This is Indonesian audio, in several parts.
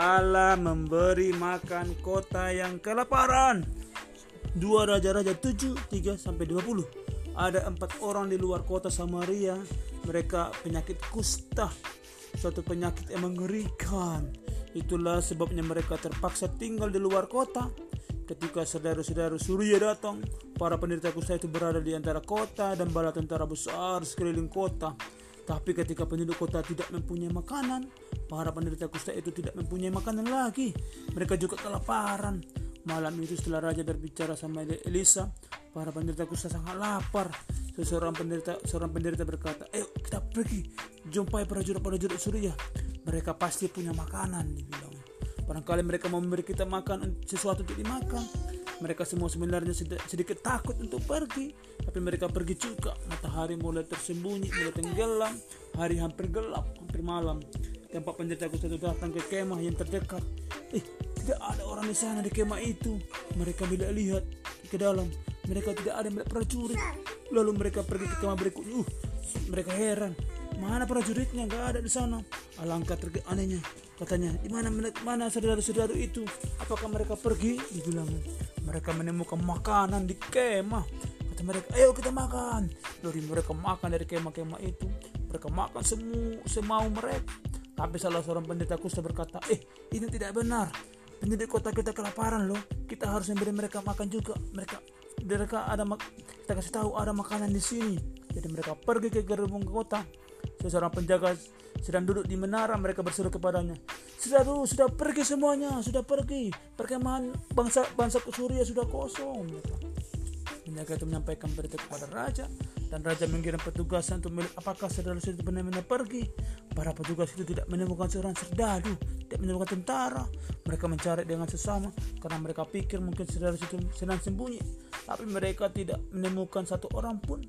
Allah memberi makan kota yang kelaparan. Dua raja-raja 7, 3 sampai 20. Ada empat orang di luar kota Samaria. Mereka penyakit kusta. Suatu penyakit yang mengerikan. Itulah sebabnya mereka terpaksa tinggal di luar kota. Ketika saudara-saudara Surya datang, para penderita kusta itu berada di antara kota dan bala tentara besar sekeliling kota. Tapi ketika penduduk kota tidak mempunyai makanan, para penderita kusta itu tidak mempunyai makanan lagi. Mereka juga kelaparan. Malam itu setelah raja berbicara sama Elisa, para penderita kusta sangat lapar. Seseorang penderita seorang penderita berkata, "Ayo kita pergi jumpai prajurit-prajurit Surya. Mereka pasti punya makanan,". Barangkali mereka memberi kita makan sesuatu untuk dimakan. Mereka semua sebenarnya sedikit takut untuk pergi, tapi mereka pergi juga. Matahari mulai tersembunyi, mulai tenggelam, hari hampir gelap, hampir malam. Tempat penderita kusta itu datang ke kemah yang terdekat. Eh, tidak ada orang di sana di kemah itu. Mereka bila lihat ke dalam, mereka tidak ada melihat prajurit. Lalu mereka pergi ke kemah berikutnya. Uh, mereka heran, mana prajuritnya? Gak ada di sana. Alangkah anehnya Katanya, di mana mana saudara-saudara itu? Apakah mereka pergi? Dibilang, mereka menemukan makanan di kemah. Kata mereka, ayo kita makan. Lalu mereka makan dari kemah-kemah itu. Mereka makan semua semau mereka. Tapi salah seorang pendeta kusta berkata, eh ini tidak benar. Penduduk kota kita kelaparan loh. Kita harus memberi mereka makan juga. Mereka mereka ada kita kasih tahu ada makanan di sini. Jadi mereka pergi ke gerbong kota. Seseorang penjaga sedang duduk di menara mereka berseru kepadanya sudah dulu sudah pergi semuanya sudah pergi. Perkemahan bangsa bangsa Suria sudah kosong. Penjaga itu menyampaikan berita kepada raja dan raja mengirim petugas untuk melihat apakah saudara-saudara itu benar-benar pergi. Para petugas itu tidak menemukan seorang serdadu tidak menemukan tentara. Mereka mencari dengan sesama karena mereka pikir mungkin saudara itu sedang sembunyi. Tapi mereka tidak menemukan satu orang pun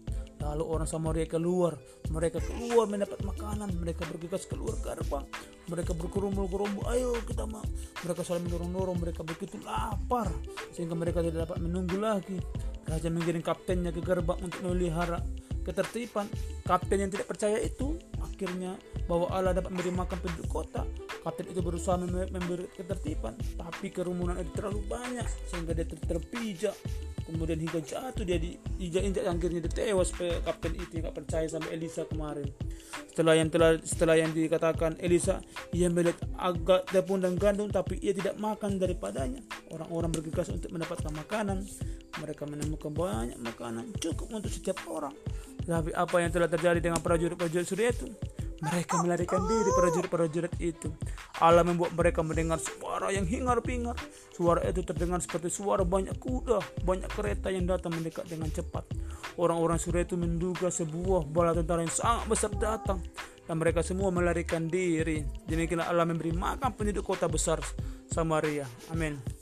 Lalu orang Samaria keluar, mereka keluar mendapat makanan, mereka bergegas keluar gerbang, mereka berkerumun-kerumun, ayo kita mau. Mereka saling mendorong-dorong, mereka begitu lapar sehingga mereka tidak dapat menunggu lagi. Raja mengirim kaptennya ke gerbang untuk memelihara ketertiban. Kapten yang tidak percaya itu akhirnya bahwa Allah dapat memberi makan penduduk kota. Kapten itu berusaha memberi ketertiban, tapi kerumunan itu terlalu banyak sehingga dia terpijak kemudian hingga jatuh dia diinjak-injak akhirnya dia tewas kapten itu yang percaya sama Elisa kemarin. Setelah yang telah setelah yang dikatakan Elisa ia melihat agak tepung dan gandum tapi ia tidak makan daripadanya. Orang-orang bergegas untuk mendapatkan makanan. Mereka menemukan banyak makanan cukup untuk setiap orang. Tapi apa yang telah terjadi dengan prajurit-prajurit Surya itu mereka melarikan diri prajurit-prajurit itu. Allah membuat mereka mendengar suara yang hingar-bingar. Suara itu terdengar seperti suara banyak kuda, banyak kereta yang datang mendekat dengan cepat. Orang-orang Surya itu menduga sebuah bala tentara yang sangat besar datang dan mereka semua melarikan diri. Demikianlah Allah memberi makan penduduk kota besar Samaria. Amin.